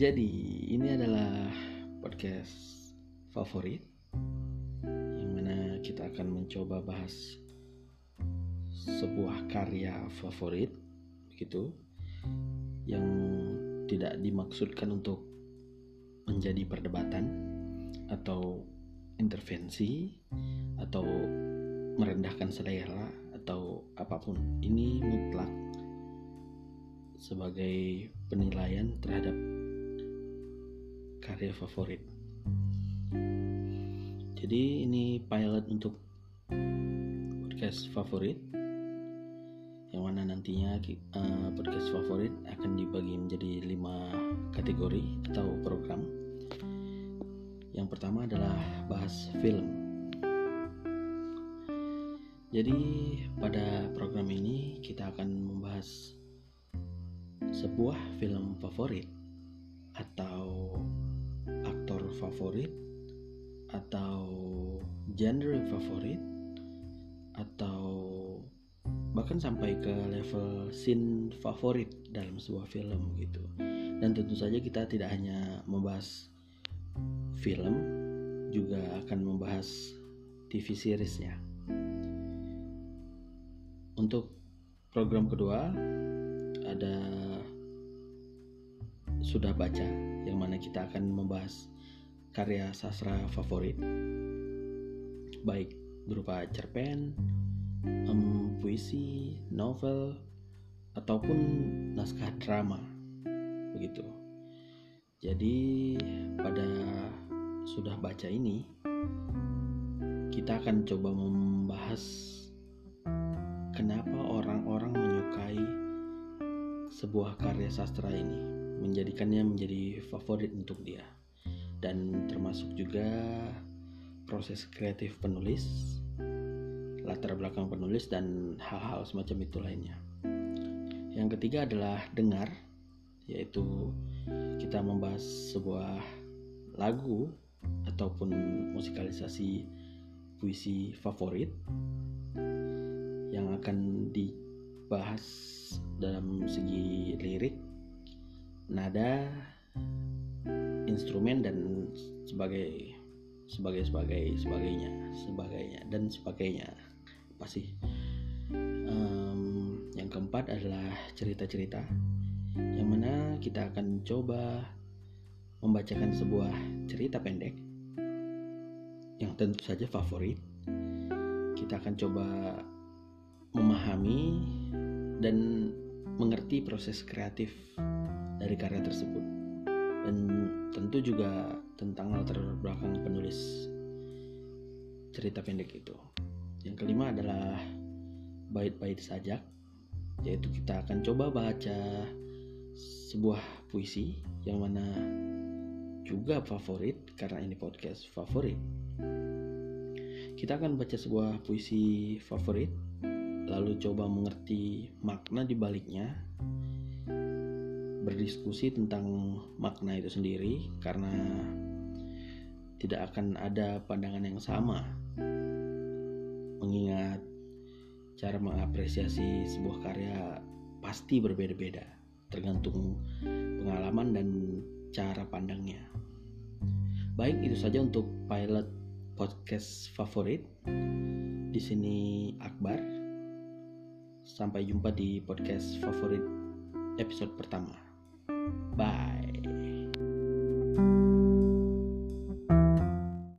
Jadi, ini adalah podcast favorit yang mana kita akan mencoba bahas sebuah karya favorit begitu yang tidak dimaksudkan untuk menjadi perdebatan atau intervensi atau merendahkan selera atau apa pun. Ini mutlak sebagai penilaian terhadap karya favorit. Jadi ini pilot untuk podcast favorit yang mana nantinya uh, podcast favorit akan dibagi menjadi lima kategori atau program. Yang pertama adalah bahas film. Jadi pada program ini kita akan membahas sebuah film favorit atau favorit atau genre favorit atau bahkan sampai ke level scene favorit dalam sebuah film gitu. Dan tentu saja kita tidak hanya membahas film juga akan membahas TV seriesnya. Untuk program kedua ada sudah baca yang mana kita akan membahas karya sastra favorit. Baik berupa cerpen, um, puisi, novel, ataupun naskah drama. Begitu. Jadi pada sudah baca ini kita akan coba membahas kenapa orang-orang menyukai sebuah karya sastra ini, menjadikannya menjadi favorit untuk dia dan termasuk juga proses kreatif penulis, latar belakang penulis dan hal-hal semacam itu lainnya. Yang ketiga adalah dengar, yaitu kita membahas sebuah lagu ataupun musikalisasi puisi favorit yang akan dibahas dalam segi lirik, nada, instrumen dan sebagai sebagai sebagai sebagainya sebagainya dan sebagainya. Pasti um, yang keempat adalah cerita-cerita yang mana kita akan coba membacakan sebuah cerita pendek yang tentu saja favorit. Kita akan coba memahami dan mengerti proses kreatif dari karya tersebut dan tentu juga tentang latar belakang penulis cerita pendek itu. Yang kelima adalah bait-bait sajak, yaitu kita akan coba baca sebuah puisi yang mana juga favorit karena ini podcast favorit. Kita akan baca sebuah puisi favorit, lalu coba mengerti makna di baliknya berdiskusi tentang makna itu sendiri karena tidak akan ada pandangan yang sama. Mengingat cara mengapresiasi sebuah karya pasti berbeda-beda tergantung pengalaman dan cara pandangnya. Baik itu saja untuk pilot podcast favorit. Di sini Akbar. Sampai jumpa di podcast favorit episode pertama Bye.